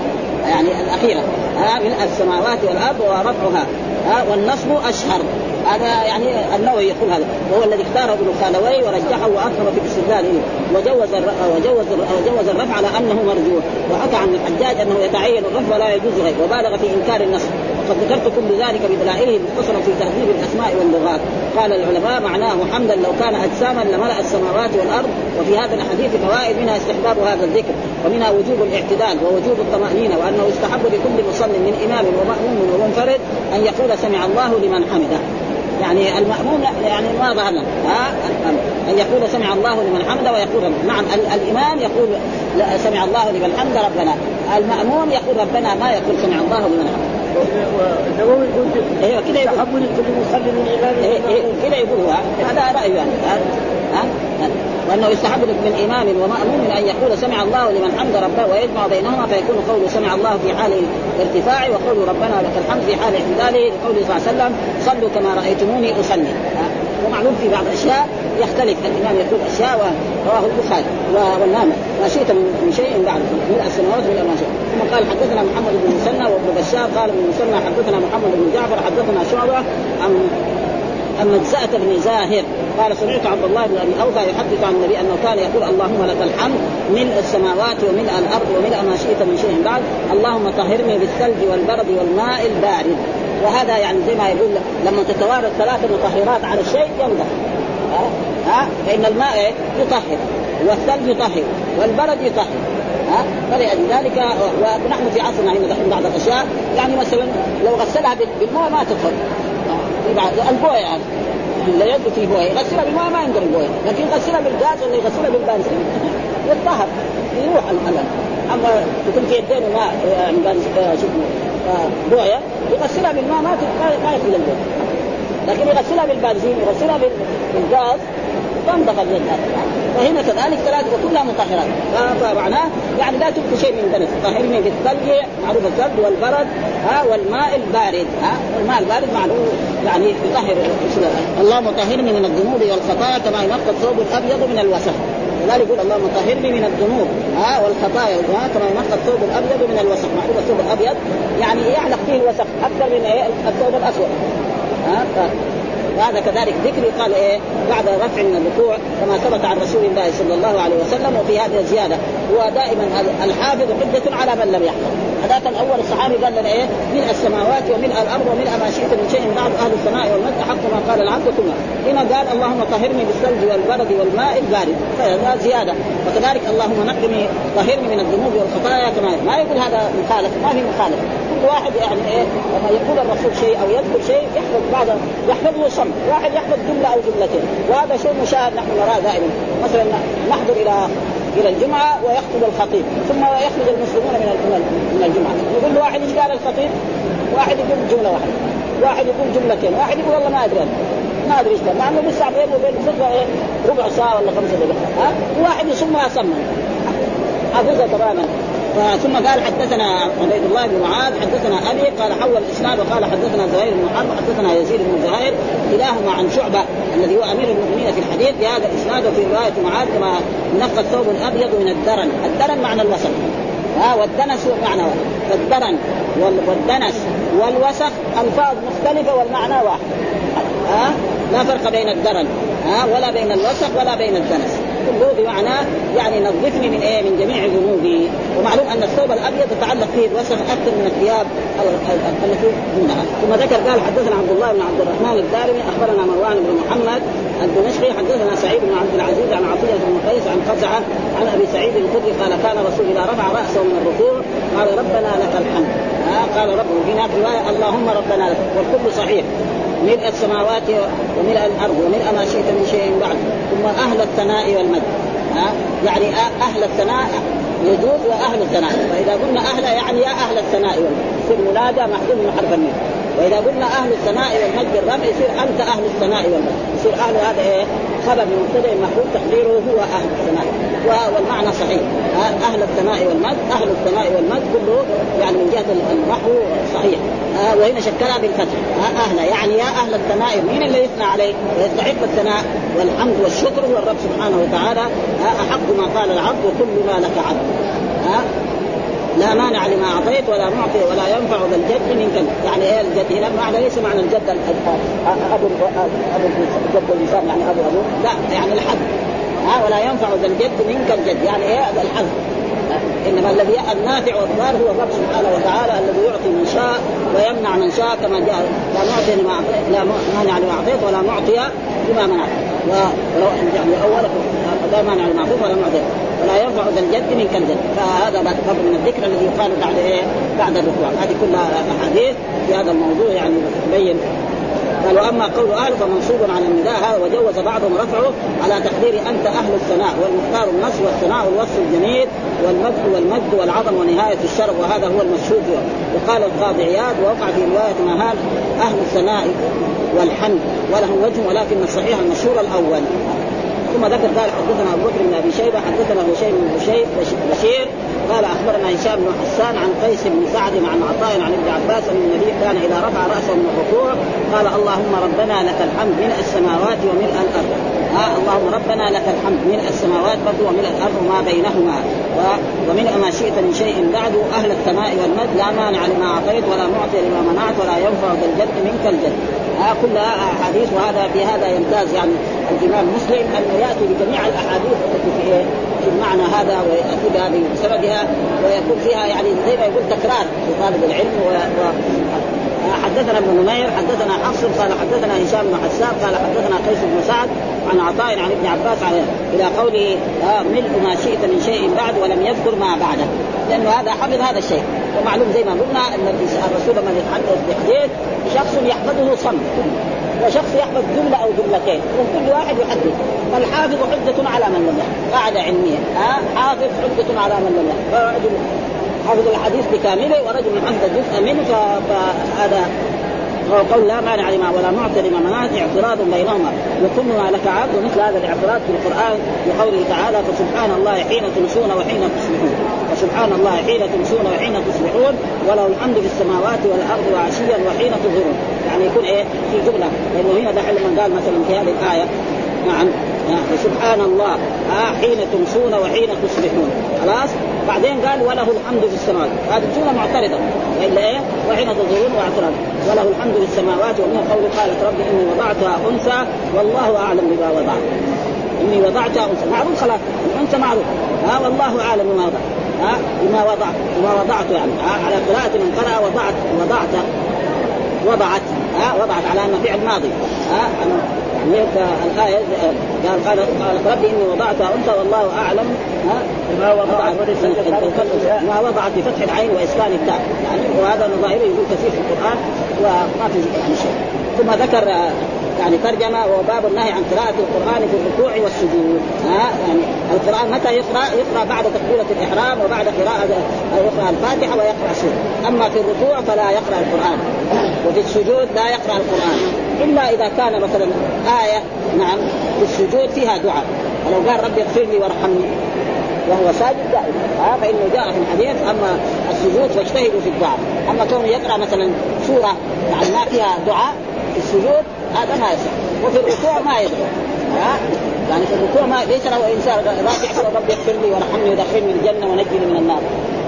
يعني الأخيرة. آه ملء السماوات والأرض ورفعها. آه والنصب أشهر. هذا يعني النووي يقول هذا. وهو الذي اختاره ابن خالوي ورجحه وأكثر في استدلاله وجوز وجوز وجوز الرفع على أنه مرجوح وحكى عن الحجاج أنه يتعين الرفع ولا يجوز غيره. وبالغ في إنكار النصب. وقد ذكرت كل ذلك بدلائله مختصرا في تهذيب الأسماء واللغات. قال العلماء معناه محمدا لو كان أجساما لملأ السماوات والأرض وفي هذا الحديث فوائد منها استحباب هذا الذكر ومنها وجوب الاعتدال ووجوب الطمأنينة وأنه يستحب لكل مصلي من إمام ومأموم ومنفرد أن يقول سمع الله لمن حمده. يعني المأموم يعني ما ظهر ها؟ أن يقول سمع الله لمن حمده ويقول نعم الإمام يقول سمع الله لمن حمده ربنا. المأموم يقول ربنا ما يقول سمع الله لمن حمده. يقول أيوه كذا يقول تحمل كل مصلي من إيه كذا يقول هذا رأيه يعني ها؟ وأنه يستحب من إمام ومأموم أن يقول سمع الله لمن حمد ربه ويجمع بينهما فيكون قول سمع الله في حال ارتفاعه وقول ربنا لك الحمد في حال اعتداله لقوله صلى الله عليه وسلم صلوا كما رأيتموني أصلي ومعلوم في بعض الأشياء يختلف. الإمام يقول أشياء رواه البخاري والنام ما شئت من شيء بعد. من السماوات من ما شئت. ثم قال حدثنا محمد بن مسنى وابن بشار. قال ابن مسنى حدثنا محمد بن جعفر حدثنا شعبة عن مجزأة بن زاهر. قال سمعت عبد الله بن أبي أوفى يحدث عن النبي أنه كان يقول اللهم لك الحمد ملء السماوات وملء الأرض وملء ما شئت من شيء بعد. اللهم طهرني بالثلج والبرد والماء البارد. وهذا يعني زي ما يقول لما تتوارد ثلاث مطهرات على الشيء ينضح ها؟ ها؟ فإن الماء يطهر. والثلج يطهر. والبرد يطهر. ها؟ فلذلك ونحن في عصرنا هنا دحين بعض الأشياء. يعني مثلا لو غسلها بالماء ما تدخل البوية يعني. لا في بوية. يغسلها بالماء ما ينقل البوية. لكن يغسلها بالغاز ولا يغسلها بالبنزين؟ يطهر. يروح الألم. أما يكون في يدين ماء يعني شو بوية يغسلها بالماء ما ما يدخل البوية. لكن يغسلها بالبنزين يغسلها بالغاز تنضغ اليد. فهنا كذلك ثلاث وكلها مطهرات. فمعناه يعني لا تبقي شيء من دنس طهرني بالثلج معروف الثلج والبرد ها والماء البارد ها والماء البارد معروف يعني يطهر اللهم طهرني من الذنوب والخطايا كما ينقى الثوب الأبيض من الوسخ. ولذلك يقول اللهم طهرني من الذنوب ها والخطايا كما ينقى الثوب الأبيض من الوسخ. معروف الثوب الأبيض يعني يعلق فيه الوسخ أكثر من إيه؟ الثوب الأسود. ها وهذا كذلك ذكر. قال إيه؟ بعد رفع من الركوع كما ثبت عن رسول الله صلى الله عليه وسلم وفي هذه الزيادة. هو دائما الحافظ حجة على من لم يحفظ. هذاك الأول الصحابي قال لنا إيه؟ ملء السماوات وملء الأرض وملء ما شئت من شيء بعد أهل السماء والمد حق ما قال العبد كله هنا قال اللهم طهرني بالثلج والبرد والماء البارد. فهذا زيادة. وكذلك اللهم نقني طهرني من الذنوب والخطايا كما ما يقول هذا مخالف. ما في مخالف. كل واحد يعني إيه؟ لما يقول الرسول شيء أو يذكر شيء يحفظ بعض يحفظه صمت واحد يحفظ جملة أو جملتين. وهذا شيء مشاهد نحن نراه دائما. مثلا نحضر إلى إلى الجمعة ويخطب الخطيب ثم يخرج المسلمون من من الجمعة. يقول واحد إيش قال الخطيب؟ واحد يقول جملة واحدة. واحد يقول جملتين. واحد يقول والله ما أدري ما أدري إيش مع إنه لسه بينه وبين الخطبة إيه؟ ربع ساعة ولا خمسة دقائق ها؟ وواحد يصمها صما حافظها تماما. ثم قال حدثنا عبيد الله بن معاذ حدثنا أبي قال حول الإسناد وقال حدثنا زهير بن حرب حدثنا يزيد بن زهير كلاهما عن شعبة الذي هو أمير المؤمنين في الحديث بهذا الإسناد وفي رواية معاذ كما ينقى الثوب الأبيض من الدرن، الدرن معنى الوسخ. ها والدنس معنى واحد. فالدرن والدنس والوسخ ألفاظ مختلفة والمعنى واحد. ها لا فرق بين الدرن. ها ولا بين الوسخ ولا بين الدنس. كله بمعنى يعني نظفني من إيه؟ من جميع ذنوبي. ومعلوم أن الثوب الأبيض يتعلق فيه الوسخ أكثر من الثياب التي دونها ثم ذكر قال حدثنا عبد الله بن عبد الرحمن الدارمي أخبرنا مروان بن محمد الدمشقي حدثنا سعيد بن عبد العزيز عن عطية بن قيس عن قزعه عن أبي سعيد الخدري قال كان رسول إذا رفع رأسه من الركوع قال ربنا لك الحمد. قال ربه في رواية اللهم ربنا لك والكل صحيح. ملء السماوات وملء الأرض وملء ما شئت من شيء بعد ثم أهل الثناء والمد ها؟ يعني أهل الثناء يجوز وأهل الثناء. فاذا قلنا أهل يعني يا أهل الثناء والمد في المنادى محذوف من حرف النون. وإذا قلنا أهل الثناء والمجد بالرفع يصير أنت أهل الثناء والمجد. يصير أهل هذا إيه؟ خبر مبتدأ محمود تقديره هو أهل الثناء والمعنى صحيح. أهل الثناء والمجد أهل الثناء والمجد كله يعني من جهة النحو صحيح. وهنا شكلها بالفتح. أهل. يعني يا أهل الثناء مين اللي يثنى عليه؟ ويستحق الثناء والحمد والشكر هو الرب سبحانه وتعالى. أحق ما قال العبد وكل ما لك عبد. لا مانع لما أعطيت ولا معطي ولا ينفع ذا الجد منك يعني إيه الجد؟ هنا معنى ليس معنى الجد. ابو ابو الجد الإنسان يعني ابو أبو. لا يعني الحد ها ولا ينفع ذا الجد منك الجد. يعني إيه الحد إنما الذي النافع والضار هو الرب سبحانه وتعالى الذي يعطي من شاء ويمنع من شاء كما جاء. لا معطي لما لا مانع لما أعطيت ولا معطي لما منعت. ولو يعني اولا لا مانع لما أعطيت ولا معطي ولا يرفع ذا الجد منك الجد فهذا فرق من الذكر الذي يقال بعد إيه؟ بعد الركوع. هذه كلها أحاديث في هذا الموضوع يعني تبين قال وأما قول أهل فمنصوب على النداء. وجوز بعضهم رفعه على تقدير أنت أهل الثناء والمختار النص والثناء الوصف الجميل والمجد والمجد والعظم ونهاية الشرف وهذا هو المشهود. وقال القاضي عياد ووقع في رواية مهان أهل الثناء والحمد وله وجه ولكن الصحيح المشهور الأول. ثم ذكر قال حدثنا أبو بكر بن أبي شيبة حدثنا هشيم بن بشير قال أخبرنا هشام بن حسان عن قيس بن سعد عن عطاء عن ابن عباس أن النبي كان إذا رفع رأسه من الركوع قال اللهم ربنا لك الحمد ملء السماوات وملء الأرض. آه اللهم ربنا لك الحمد ملء السماوات برضو وملء الأرض وما بينهما. ومن ما شئت من شيء بعد أهل السماء والمجد لا مانع لما أعطيت ولا معطي لما منعت ولا ينفع ذا الجد منك الجد. آه كلها أحاديث وهذا بهذا يمتاز يعني. الإمام مسلم انه يأتي بجميع الأحاديث التي في في المعنى هذا وياتي بها بسببها ويكون فيها يعني زي ما يقول تكرار لطالب العلم و... و... حدثنا ابن نمير حدثنا حفص قال حدثنا هشام بن حسان قال حدثنا قيس بن سعد عن عطاء عن ابن عباس عليه إلى قوله آه ملء ما شئت من شيء بعد ولم يذكر ما بعده. لأنه هذا حفظ هذا الشيء. ومعلوم زي ما قلنا أن الرسول لما يتحدث بحديث شخص يحفظه صمت. وشخص يحفظ جملة أو جملتين وكل واحد يحدث فالحافظ حجة على من لم يحفظ. قاعدة علمية. ها؟ حافظ حجة على من لم يحفظ. حفظ الحديث بكامله ورجل حفظ جزء منه فهذا قول لا مانع لما ولا معطي لما منعت اعتراض بينهما. وكل ما لك عبد ومثل هذا الاعتراض في القرآن بقوله تعالى فسبحان الله حين تمسون وحين تصبحون. فسبحان الله حين تمسون وحين تصبحون وله الحمد في السماوات والأرض وعشيا وحين تظهرون. يعني يكون إيه؟ في جملة. لأنه هنا دحين لما قال مثلا في هذه الآية. نعم. سبحان الله. آه حين تمسون وحين تصبحون. خلاص؟ بعدين قال وله الحمد في السماوات. هذه الجمله معترضة. والا إيه؟ وحين تظهرون واعتراض وله الحمد في السماوات ومن قوله قالت ربي إني وضعتها أنثى والله أعلم بما وضعت. إني وضعتها أنثى. معروف خلاص؟ الانثى معروف. ها آه والله أعلم بما وضعت. ها آه بما وضعت. بما وضعت يعني. ها على قراءة من قرأ وضعت. وضعت. وضعت. ها وضعت على انه فعل ماضي. ها الآية قال قال قال ربي إني وضعتها أنثى والله أعلم ها؟ ما وضعت ما وضعت بفتح العين وإسكان التاء يعني وهذا نظائره يقول كثير في القرآن وما في يعني شيء. ثم ذكر يعني ترجمة وباب النهي عن قراءة القرآن في الركوع والسجود. ها؟ يعني القرآن متى يقرأ؟ يقرأ بعد تكبيرة الإحرام وبعد قراءة يقرأ الفاتحة ويقرأ سورة أما في الركوع فلا يقرأ القرآن. وفي السجود لا يقرأ القرآن. إلا إذا كان مثلا آية نعم في السجود فيها دعاء. ولو قال ربي اغفر لي وارحمني وهو ساجد دائما. آه فإنه جاء في الحديث أما السجود فاجتهدوا في الدعاء. أما كونه يقرأ مثلا سورة يعني ما فيها دعاء السجود هذا ما يصح. وفي الركوع ما يدعو يعني في الركوع ما ليس له إنسان راكع ربي اغفر لي وارحمني ودخلني الجنة ونجني من النار.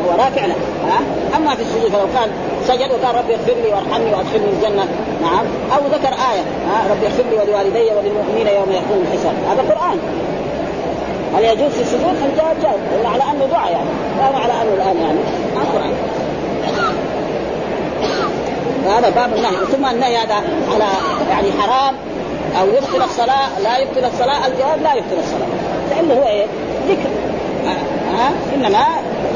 هو راكع له. ها؟ أما في السجود فلو كان سجد وقال ربي اغفر لي وارحمني وادخلني الجنة. نعم. أو ذكر آية. ها؟ ربي اغفر لي ولوالدي وللمؤمنين يوم يقوم الحساب. هذا قرآن. هل يجوز في السجود؟ الجواب جائز على أنه دعاء يعني. لا على أنه الآن يعني. فهذا باب النهي. ثم النهي هذا على يعني حرام أو يبطل الصلاة لا يبطل الصلاة الجواب لا يبطل الصلاة. لأنه هو إيه؟ ذكر. ها أه؟ إنما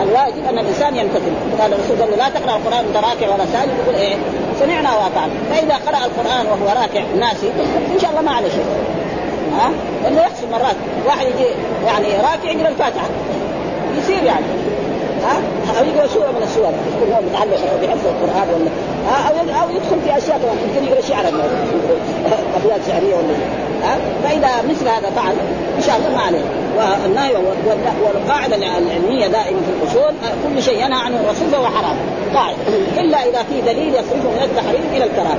الواجب أن الإنسان يمتثل. قال الرسول قال لا تقرأ القرآن وأنت راكع ولا ساجد. يقول إيه؟ سمعنا وأطعنا. فإذا قرأ القرآن وهو راكع ناسي إن شاء الله ما عليه شيء. ها لأنه يحصل مرات واحد يجي يعني راكع يقرأ الفاتحة. يصير يعني. ها أو يقرا سورة من السور. يكون هو متعلق بحفظ القرآن ولا ها أو أو يدخل في أشياء كمان يمكن يقرأ شعرا ابيات شعرية ولا ها فإذا مثل هذا فعل إن شاء الله ما عليه. والنهي والقاعدة العلمية دائما في الأصول كل شيء ينهى عنه الرسول فهو حرام. قاعدة. إلا إذا في دليل يصرفه من التحريم إلى الكراهة.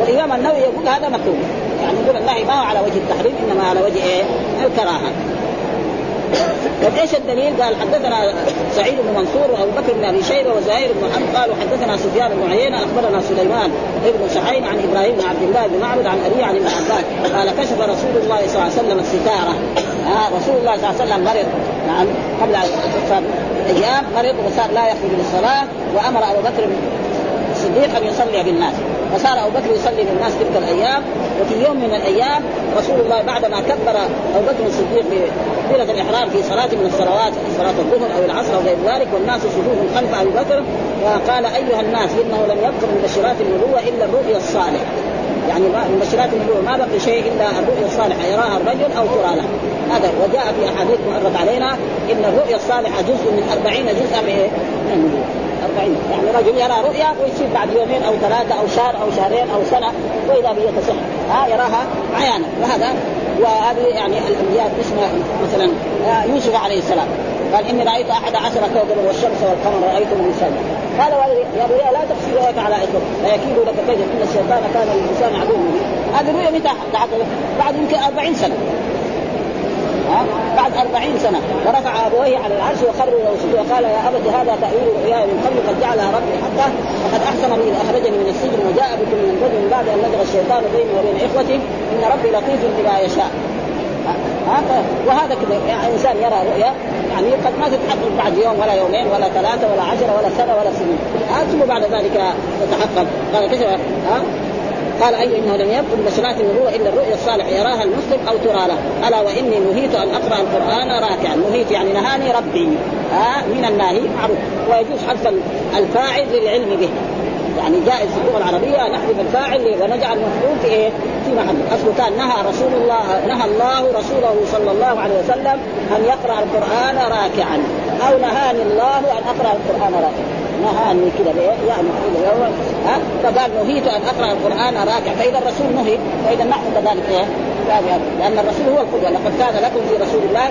والإمام النووي يقول هذا مكروه. يعني يقول النهي ما هو على وجه التحريم إنما على وجه إيه؟ الكراهة. طيب إيش الدليل؟ قال حدثنا سعيد بن منصور وابو بكر بن ابي شيبه وزهير بن محمد قالوا حدثنا سفيان بن عيينه اخبرنا سليمان بن سحيم عن إبراهيم بن عبد الله بن معبد عن ابي عن ابن عباس قال كشف رسول الله صلى الله عليه وسلم الستاره. آه رسول الله صلى الله عليه وسلم مرض نعم. قبل أيام مرض وصار لا يخرج للصلاة وأمر أبو بكر الصديق أن يصلي بالناس. فصار أبو بكر يصلي بالناس تلك الأيام وفي يوم من الأيام رسول الله بعدما كبر أبو بكر الصديق بتكبيره الإحرام في صلاة من الصلوات صلاة الظهر أو العصر أو غير ذلك والناس صفوف خلف أبي بكر وقال أيها الناس إنه لم يبقى من بشرات النبوة إلا الرؤيا الصالح يعني من بشرات النبوة ما بقي شيء إلا الرؤيا الصالحة يراها الرجل أو ترى له. هذا وجاء في أحاديث مرت علينا إن الرؤيا الصالحة جزء من أربعين جزءا من النبوة. أربعين يعني رجل يرى رؤيا ويصير بعد يومين أو ثلاثة أو شهر أو شهرين أو سنة وإذا به تصح ها يراها عيانا. وهذا وهذه يعني الأنبياء اسمه مثلا يوسف عليه السلام. قال إني رأيت أحد عشر كوكبا والشمس والقمر رأيتهم من سنة قال يا بني لا تقصي رؤيك على إخوة فيكيد لك كيدا إن الشيطان كان للإنسان عدوا. هذه الرؤيا متى بعد يمكن 40 سنة. بعد أربعين سنة ورفع أبويه على العرش وخروا وسجدوا وقال يا أبت هذا تأويل رؤياي من قبل قد جعلها ربي حقا وقد أحسن بي إذ أخرجني من السجن وجاء بكم من البدن من بعد أن نزغ الشيطان بيني وبين إخوتي إن ربي لطيف بما يشاء. وهذا كذا يعني إنسان يرى رؤيا يعني قد ما تتحقق بعد يوم ولا يومين ولا ثلاثة ولا عشره ولا سنة ولا سنين. ثم بعد ذلك تتحقق قال كذا ها قال أي إنه لم من بشرات النبوه إلا الرؤيا الصالح يراها المسلم أو ترى له. ألا وإني نهيت أن أقرأ القرآن راكعا. نهيت يعني نهاني ربي آه من الناهي معروف. ويجوز حذف الفاعل للعلم به. يعني جائز في اللغة العربية نحذف الفاعل ونجعل المفعول في إيه؟ في محل. اصله كان نهى رسول الله نهى الله رسوله صلى الله عليه وسلم أن يقرأ القرآن راكعا. أو نهاني الله أن أقرأ القرآن راكعا. نهاني كذا يعني ها؟ فقال نهيت أن أقرأ القرآن راكع فإذا الرسول نهي فإذا نحن كذلك إيه لأن الرسول هو القدوة. لقد كان لكم في رسول الله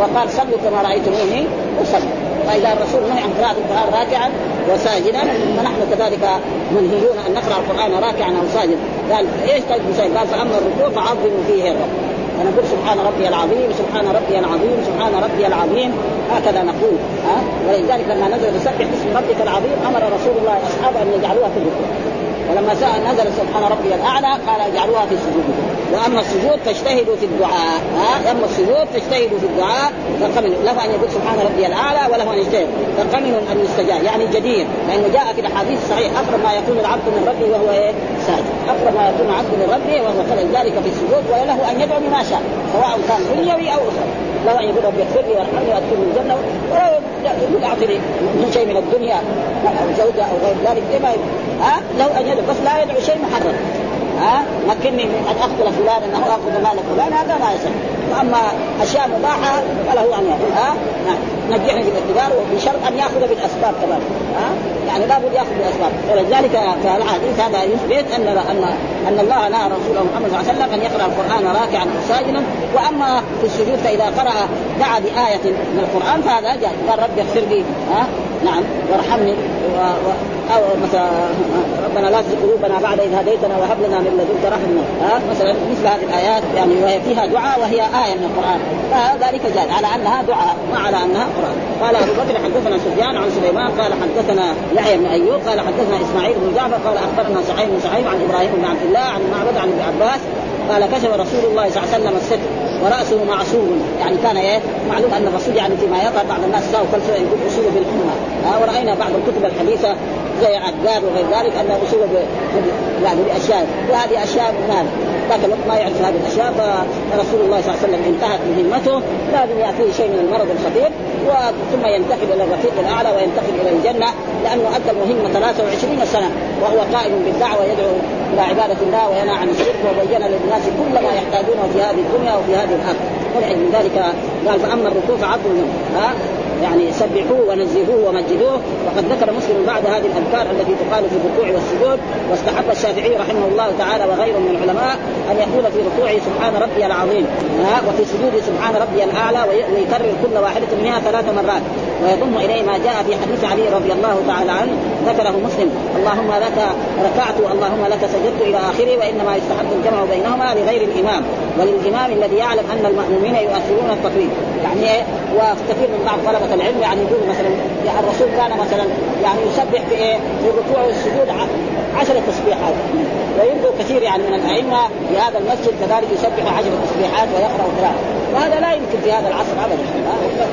وقال صلوا كما رأيتموني أصلي. فإذا الرسول نهي عن قراءه القرآن راكعا وساجدا فنحن كذلك منهيون أن نقرأ القرآن راكعا أو ساجدا. قال إيش طيب قال فأما الركوع فعظموا فيه الرب ونقول سبحان ربي العظيم سبحان ربي العظيم سبحان ربي العظيم. هكذا نقول ها؟ ولذلك لما نزل بسبح اسم ربك العظيم أمر رسول الله أصحابه أن يجعلوها في الركوع ولما سأل نزل سبحان ربي الاعلى قال اجعلوها في السجود واما السجود فاجتهدوا في الدعاء ها اما السجود فاجتهدوا في الدعاء فقمن له ان يقول سبحان ربي الاعلى وله ان يجتهد فقمن ان يستجاب يعني جدير لأنه جاء في الاحاديث الصحيح اقرب ما يكون العبد من ربه وهو إيه؟ ساجد اقرب ما يكون العبد من ربه وهو ذلك في السجود وله ان يدعو بما شاء سواء كان دنيوي أو اخروي له ان يقول رب اغفر لي وارحمني وادخلني الجنه ولا يقول اعطني من شيء من الدنيا أو زوجه أو غير ذلك ما ها له ان يدعو بس لا يدعو شيء محرم ها؟ مكنني من إن اقتل فلان انه اخذ مال فلان هذا ما يصح وأما أشياء مباحة فله ان يقول ها؟ نعم. نجحني بالاعتبار وبشرط أن يأخذ بالأسباب كمان. ها؟ يعني لابد يأخذ بالأسباب. ولذلك في الحديث هذا يثبت أن أن أن الله نهى رسوله محمد صلى الله عليه وسلم أن يقرأ القرآن راكعا أو ساجدا وأما في السجود فإذا قرأ دعا بآية من القرآن فهذا جاء قال رب اغفر لي ها؟ نعم وارحمني و... و... أو مثلا ربنا لا تزغ قلوبنا بعد إذ هديتنا وهب لنا من لدنك رحمة. ها مثلا مثل هذه الآيات يعني وهي فيها دعاء وهي آية من القرآن. فذلك جاء على أنها دعاء ما على أنها قرآن. قال أبو بكر حدثنا سفيان عن سليمان قال حدثنا يحيى بن أيوب قال حدثنا إسماعيل بن جعفر قال أخبرنا سعيد بن سعيد عن إبراهيم بن عبد الله عن معبد عن ابن عباس قال كشف رسول الله صلى الله عليه وسلم الستر ورأسه معصوب يعني كان إيه؟ معلوم أن الرسول يعني فيما يظهر بعض الناس ساووا فلسفه يقول اصول بالأمة. آه ورأينا بعض الكتب الحديثة زي عقاد وغير ذلك أنه اصول يعني بأشياء. وهذه أشياء هذا ذاك الوقت ما يعرف هذه الأشياء فرسول الله صلى الله عليه وسلم انتهت مهمته. لازم ياتيه شيء من المرض الخطير. ثم ينتقل إلى الرفيق الأعلى وينتقل إلى الجنة لأنه أدى المهمة 23 سنة وهو قائم بالدعوة يدعو إلى عبادة الله وينهى عن الشرك وبين للناس كل ما يحتاجونه في هذه الدنيا وفي هذه الأرض ولعل من ذلك قال فأما الركوع فعظم ها؟ يعني سبحوه ونزهوه ومجدوه وقد ذكر مسلم بعد هذه الأذكار التي تقال في الركوع والسجود واستحب الشافعي رحمه الله تعالى وغيره من العلماء أن يقول في ركوعه سبحان ربي العظيم وفي سجوده سبحان ربي الأعلى ويكرر كل واحدة منها ثلاث مرات ويضم إليه ما جاء في حديث علي رضي الله تعالى عنه ذكره مسلم اللهم لك ركعت اللهم لك سجدت إلى آخره وإنما يستحب الجمع بينهما لغير الإمام وللإمام الذي يعلم أن المأمومين يؤثرون التقريب يعني إيه؟ وكثير من بعض طلبة العلم يعني يقول مثلا يعني الرسول كان مثلا يعني يسبح في إيه في الركوع والسجود عشر تسبيحات. ويبدو كثير يعني من الأئمة في هذا المسجد كذلك يسبح عشر تسبيحات ويقرأ قراءة. وهذا لا يمكن في هذا العصر ابدا.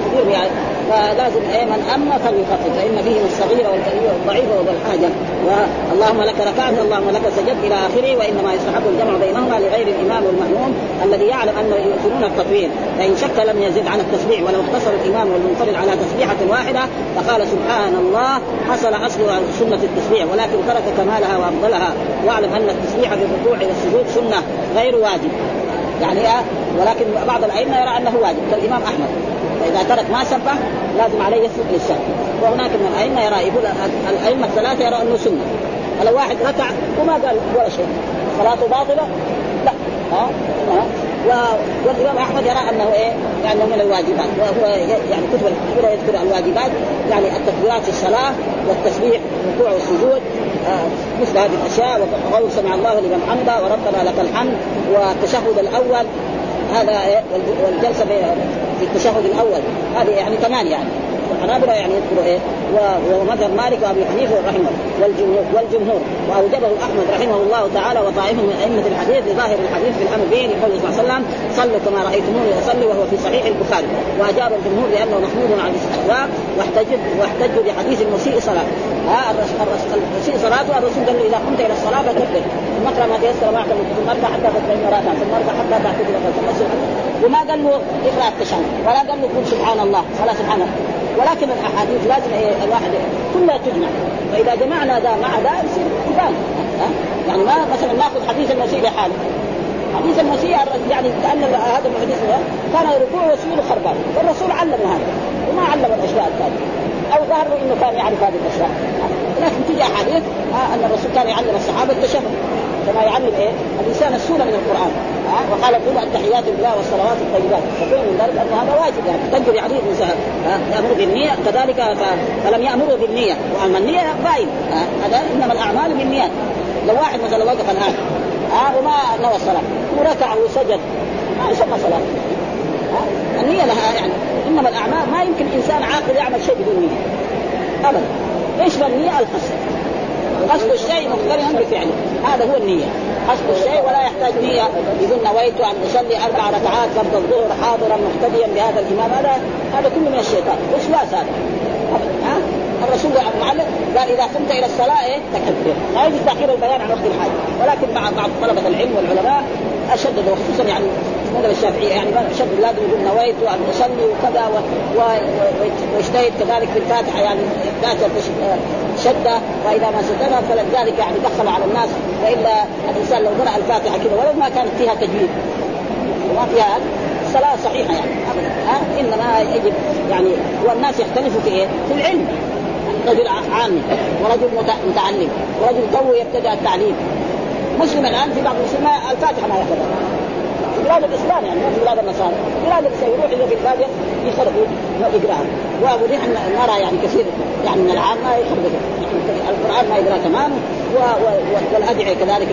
كثير يعني. فلازم إيه من أما فليخفف فإن فيهم الصغير والكبير والضعيف وذو الحاجة. واللهم لك ركعت اللهم لك سجدت إلى اخره وانما يستحب الجمع بينهما لغير الامام والمأموم الذي يعلم انه يؤثرون التطويل فان شك لم يزد عن التسبيح ولو اقتصر الامام والمنفرد على تسبيحه واحدة فقال سبحان الله حصل اصل سنه التسبيح. ولكن ترك كمالها وأفضلها. واعلم أن التسبيح في الركوع والسجود سنة غير واجب. يعني إيه؟ ولكن بعض الأئمة يرى أنه واجب كالإمام أحمد. فإذا ترك ما سبح لازم عليه يسجد للسهو وهناك من الأئمة يرى يقول الأئمة الثلاثة يرى أنه سنة. فلو واحد ركع وما قال ولا شيء. صلاته باطلة؟ لا. ها؟ أه؟ والإمام أحمد يرى أنه إيه؟ يعني من الواجبات. وهو يعني كتب الكبيره يذكر الواجبات يعني التكبيرات في الصلاة والتسبيح والركوع والسجود آه مثل هذه الأشياء وقول سمع الله لمن حمده وربنا لك الحمد والتشهد الأول هذا إيه؟ والجلسة في التشهد الأول هذه يعني كمان يعني الحنابله يعني يذكروا إيه؟ ومذهب مالك وأبي حنيفة رحمه والجمهور والجمهور. وأوجبه أحمد رحمه الله تعالى وطائفه من أئمة الحديث لظاهر الحديث في الامر به لقوله صلى الله عليه وسلم صلوا كما رأيتموني أصلي وهو في صحيح البخاري. وأجاب الجمهور لأنه محمود عن الاستحباب واحتجوا واحتجوا بحديث المسيء صلاته المسيء صلاته الرسول قال له إذا قمت إلى الصلاة فكبر. ثم اقرأ ما تيسر معك ثم اركع حتى تطمئن راكعا ثم اركع حتى تعتدل ثم وما قال له اقرأ التشهد؟ ولا قال له قل سبحان الله. ولا سبحان الله. ولكن الأحاديث لازم الواحد كلها تجمع. فاذا جمعنا ذا مع ذا يصير كفاية. يعني ما مثلا ناخذ حديث المسيح لحاله. حديث المسيح يعني كأن هذا الحديث كان ركوع وسجود خربان. والرسول علم هذا وما علم الأشياء الثانية. أو ظهر إنه كان يعرف هذه الأشياء. لكن تيجي أحاديث أن الرسول كان يعلم الصحابة التشهد. كما يعلم إيه؟ الإنسان السوره من القرآن. ها؟ وقال قل التحيات لله والصلوات الطيبات. فكون من ذلك ان هذا واجب يعني تنجر عليه الانسان يأمر بالنية. كذلك فلم يأمروا بالنية. وأما النية باين هذا إنما الأعمال بالنيات. لو واحد مثلا وقف الآن. ها؟ وما نوى الصلاة. وركع وسجد. ما يسمى صلاة. النية لها يعني. إنما الأعمال ما يمكن إنسان عاقل يعمل شيء بدون نية. ابدا. إيش النيه القصد قصد الشيء مقترنا بفعله هذا هو النية. قصد الشيء ولا يحتاج نية. يقول نويت أن أصلي أربع ركعات فرض الظهر حاضرا مقتديا بهذا الإمام. هذا هذا كله من الشيطان. وسواس هذا؟ ها؟ الرسول معلم قال إذا قمت إلى الصلاة إيه تكبر. لا يجوز تأخير البيان عن وقت الحاجة. ولكن مع بعض طلبة العلم والعلماء اشددوا خصوصا يعني مذهب الشافعيه يعني شد لازم يقول نويت أن أصلي وكذا واجتهد كذلك في الفاتحة يعني شدة وإذا ما شددها فلذلك يعني دخل على الناس وإلا الإنسان لو قرأ الفاتحة كذا ولو ما كانت فيها تجويد. وما فيها الصلاة صحيحة يعني أبدا. ها؟ إنما يجب يعني والناس يختلفوا في إيه؟ في العلم. رجل عامي ورجل متعلم ورجل تو يبتدأ التعليم. مسلم الآن في بعض المسلمين الفاتحة ما في بلاد الإسلام. يعني في بلاد النصارى. بلاد الإسلام. يروح إلى في الباديه يقراها ونحن نرى يعني كثير. يعني من العام ما القرآن ما يقرأ تمام والأدعية كذلك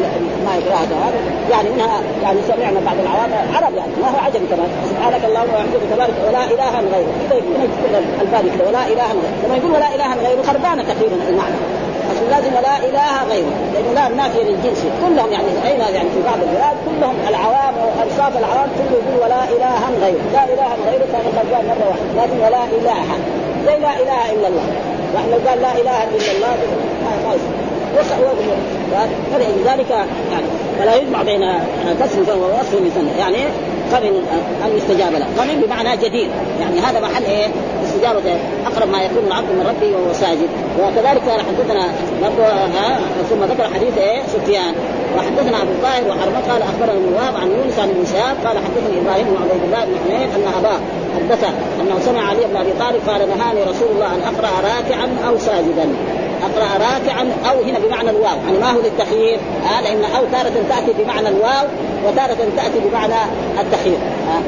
ما يقرأها تمام يعني منها يعني سمعنا بعض العوام عرب يعني. ما هو عجم كمان. سبحانك اللهم وبحمدك تبارك ولا إله غيرك. كذا يكون البادي كذا ولا إله غيرك. لما يقول ولا إله غيره خربانة تقريبا المعنى. اصل لازم لا إله غيره. لأنه لا نافية للجنس. كلهم يعني راينا يعني في بعض البلاد كلهم العوام واوصاف العوام كله يقول ولا إله غيره. لا إله غيره كان قال مرة واحدة. لكن ولا إله. زي لا إله إلا الله. واحد لو قال لا إله إلا الله خالص فلذلك يعني. فلا يجمع بين كسر ووصف مثنى يعني قبل ان يستجاب له. قبل بمعنى جديد. يعني هذا محل إيه؟ استجابه أقرب ما يكون العبد من ربه وهو ساجد. وكذلك حدثنا برضه ثم ذكر حديث إيه؟ سفيان. وحدثنا أبو طاهر وحرمه قال اخبرنا ابن وهب عن يونس عن ابن قال حدثني إبراهيم بن عبيد الله بن حنين أن أباه حدثه أنه سمع علي بن أبي طالب قال نهاني رسول الله أن أقرأ راكعا أو ساجدا. أقرأ راكعا أو هنا بمعنى الواو. يعني ما هو للتخيير؟ آه لأن أو تارة تأتي بمعنى الواو وتارة تأتي بمعنى التخيير. آه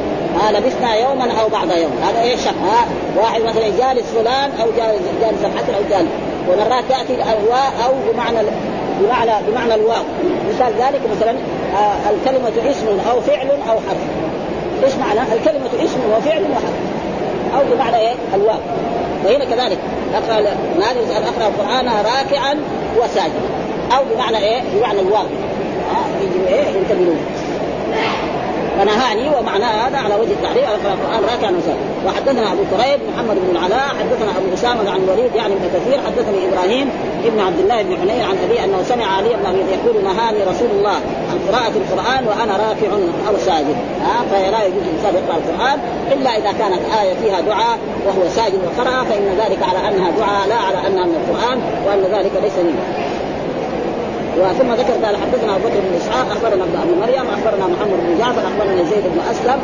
آه لبثنا يوما أو بعض يوم. هذا إيش؟ آه واحد مثلا جالس فلان أو جالس الحسن أو جالس. ومرات تأتي الواو أو بمعنى بمعنى بمعنى الواو. مثال ذلك مثلا آه الكلمة اسم أو فعل أو حرف. إيش معنى؟ الكلمة اسم وفعل وحرف. أو بمعنى إيه؟ الواو. وهنا كذلك أقرأ ما ان أقرأ القرآن راكعا وساجدا. أو بمعنى إيه؟ بمعنى الواو آه يجي إيه؟ ينتبهون. فنهاني ومعناه هذا على وجه التعريف أقرأ القرآن راكعا وساجدا. وحدثنا أبو كريب محمد بن العلاء حدثنا أبو أسامة عن الوليد يعني ابن كثير حدثني إبراهيم ابن عبد الله بن حنين عن أبي أنه سمع علي بن أبي يقول نهاني رسول الله. عن قراءه القرآن وأنا راكع أو ساجد. ها فلا يجوز الانسان يقرا القرآن إلا إذا كانت آية فيها دعاء وهو ساجد وقرأ فإن ذلك على أنها دعاء لا على أنها من القرآن وأن ذلك ليس منه. وثم ذكر قال حدثنا أبو بكر بن إسحاق أخبرنا ابن مريم أخبرنا محمد بن جعفر أخبرنا زيد بن أسلم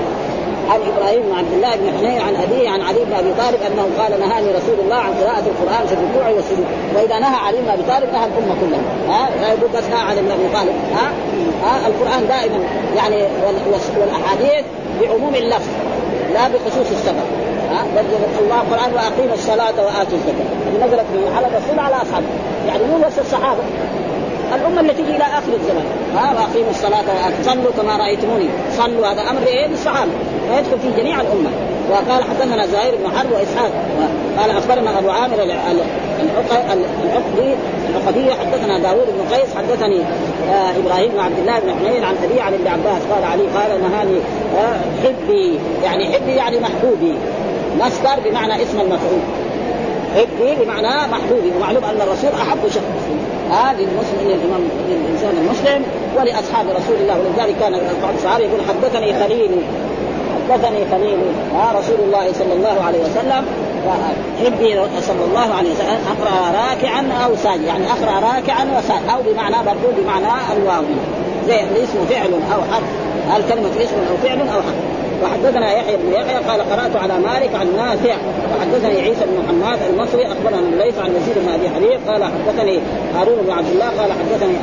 عن إبراهيم بن عبد الله بن حنين عن أبيه عن علي بن أبي طالب أنه قال نهاني رسول الله عن قراءة القرآن في الركوع والسجود. وإذا نهى علي بن أبي طالب نهى الأمة كلها. ها؟ لا يقول بس نهى علي بن أبي طالب. ها؟ ها؟ القرآن دائما يعني والأحاديث بعموم اللفظ لا بخصوص السبب. ها؟ الله القران وأقيموا الصلاة وآتوا الزكاة. نزلت من على الرسول على أصحابه. يعني مو بس الصحابة. الأمة اللي تجي إلى آخر الزمان. ها؟ وأقيموا الصلاة وآتوا. صلوا كما رأيتموني. صلوا هذا أمر إيه؟ للصحابة. فيدخل في جميع الأمة. وقال حدثنا زهير بن حرب وإسحاق. قال أخبرنا أبو عامر العقدي العقدي حدثنا داوود بن قيس حدثني آه إبراهيم بن عبد الله بن حنين عن أبي عن ابن عباس قال علي قال نهاني آه حبي يعني حبي يعني محبوبي. مصدر بمعنى اسم المفعول. حبي بمعنى محبوبي ومعلوم أن الرسول أحب شخص. هذا للمسلم للامام للانسان المسلم ولأصحاب رسول الله. ولذلك كان بعض الصحابة يقول حدثني خليلي حدثني خليلي ها رسول الله صلى الله عليه وسلم. حبي صلى الله عليه وسلم أقرأ راكعا أو ساجد يعني أقرأ راكعا وساجد أو بمعنى برضو بمعنى الواو. زي الاسم فعل أو حرف. هل كلمة اسم أو فعل أو حرف؟ وحدثنا يحيى بن يحيى قال قرأت على مالك عن نافع وحدثني عيسى بن محمد المصري أخبرنا الليث عن يزيد بن أبي حبيب قال حدثني هارون بن عبد الله قال حدثني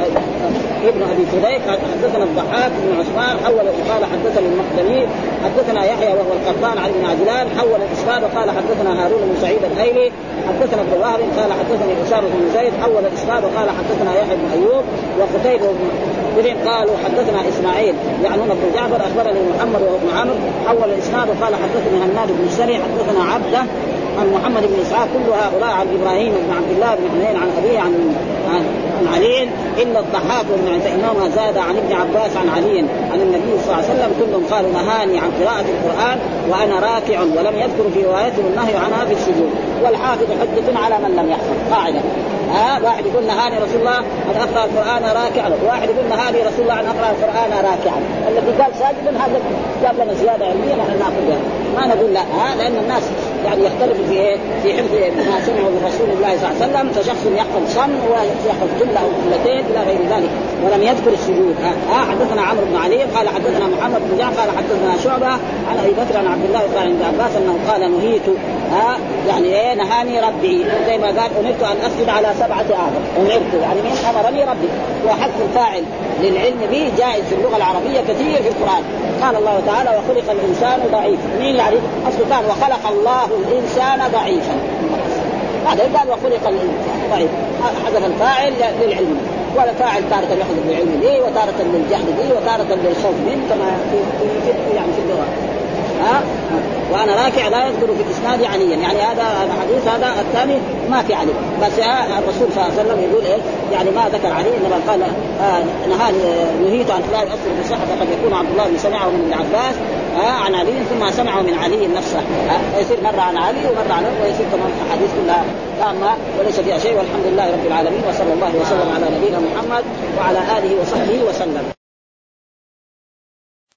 ابن أبي فديك حدثنا الضحاك بن عثمان حول قال حدثني المقدمي حدثنا يحيى وهو القطان عن ابن عجلان حول الإسناد وقال حدثنا هارون بن سعيد الايلي حدثنا ابن وهب قال حدثني أسامة بن زيد حول الإسناد وقال حدثنا يحيى بن أيوب وقتيبة بن قالوا حدثنا إسماعيل يعنون ابن جعفر أخبرني محمد وابن عمرو حول الإسناد وقال حدثني هناد بن سري حدثنا عبده عن محمد بن إسحاق كل هؤلاء عن إبراهيم بن عبد الله بن حنين عن أبيه عن عن, عن علي الا الضحاك بن زاد عن ابن عباس عن علي عن النبي صلى الله عليه وسلم كلهم قالوا نهاني عن قراءة القرآن وأنا راكع ولم يذكر في روايته النهي عنها في السجود. والحافظ حجة على من لم يحفظ قاعدة. ها؟ واحد يقول نهاني رسول الله أن أقرأ القرآن راكعا. واحد يقول نهاني رسول الله أن أقرأ القرآن راكعا. الذي قال ساجدا هذا جاب لنا زيادة علمية نحن ناخذها ما نقول لا. ها؟ لأن الناس يعني يختلفوا في إيه؟ في حفظ ما سمعوا من رسول الله صلى الله عليه وسلم. فشخص يحفظ صم ويحفظ جملة أو جملتين إلى غير ذلك. ولم يذكر السجود. ها؟ حدثنا عمرو بن علي قال حدثنا محمد بن جعفر قال حدثنا شعبة عن أبي بكر عن عبد الله عند عباس أنه قال نهيت ها يعني إيه نهاني ربي. زي ما قال أمرت أن اسجد على سبعة اعظم أمرت. يعني مين أمرني ربي؟ وحذف الفاعل للعلم به جائز في اللغة العربية كثير في القرآن. قال الله تعالى وخلق الإنسان ضعيفا. مين يعني أصل كان وخلق الله الإنسان ضعيفا. بعدين قال وخلق الإنسان ضعيف حذف الفاعل للعلم. ولا فاعل تارة يحذف للعلم به وتارة للجهل به وتارة للخوف منه كما في يعني في اللغة ها وأنا راكع لا يذكر في الإسناد عليا. يعني هذا الحديث هذا الثاني ما في علي بس الرسول صلى الله عليه وسلم يقول إيه يعني ما ذكر علي إنما قال آه نهاني نهيت عن خلال اصل في الصحه فقد يكون عبد الله بن سمعه من ابن عباس آه عن علي ثم سمعه من علي نفسه. آه يصير مرة عن علي ومرة عن ويصير كمان احاديث كلها تامة وليس فيها شيء والحمد لله رب العالمين وصلى الله وسلم على نبينا محمد وعلى آله وصحبه وسلم.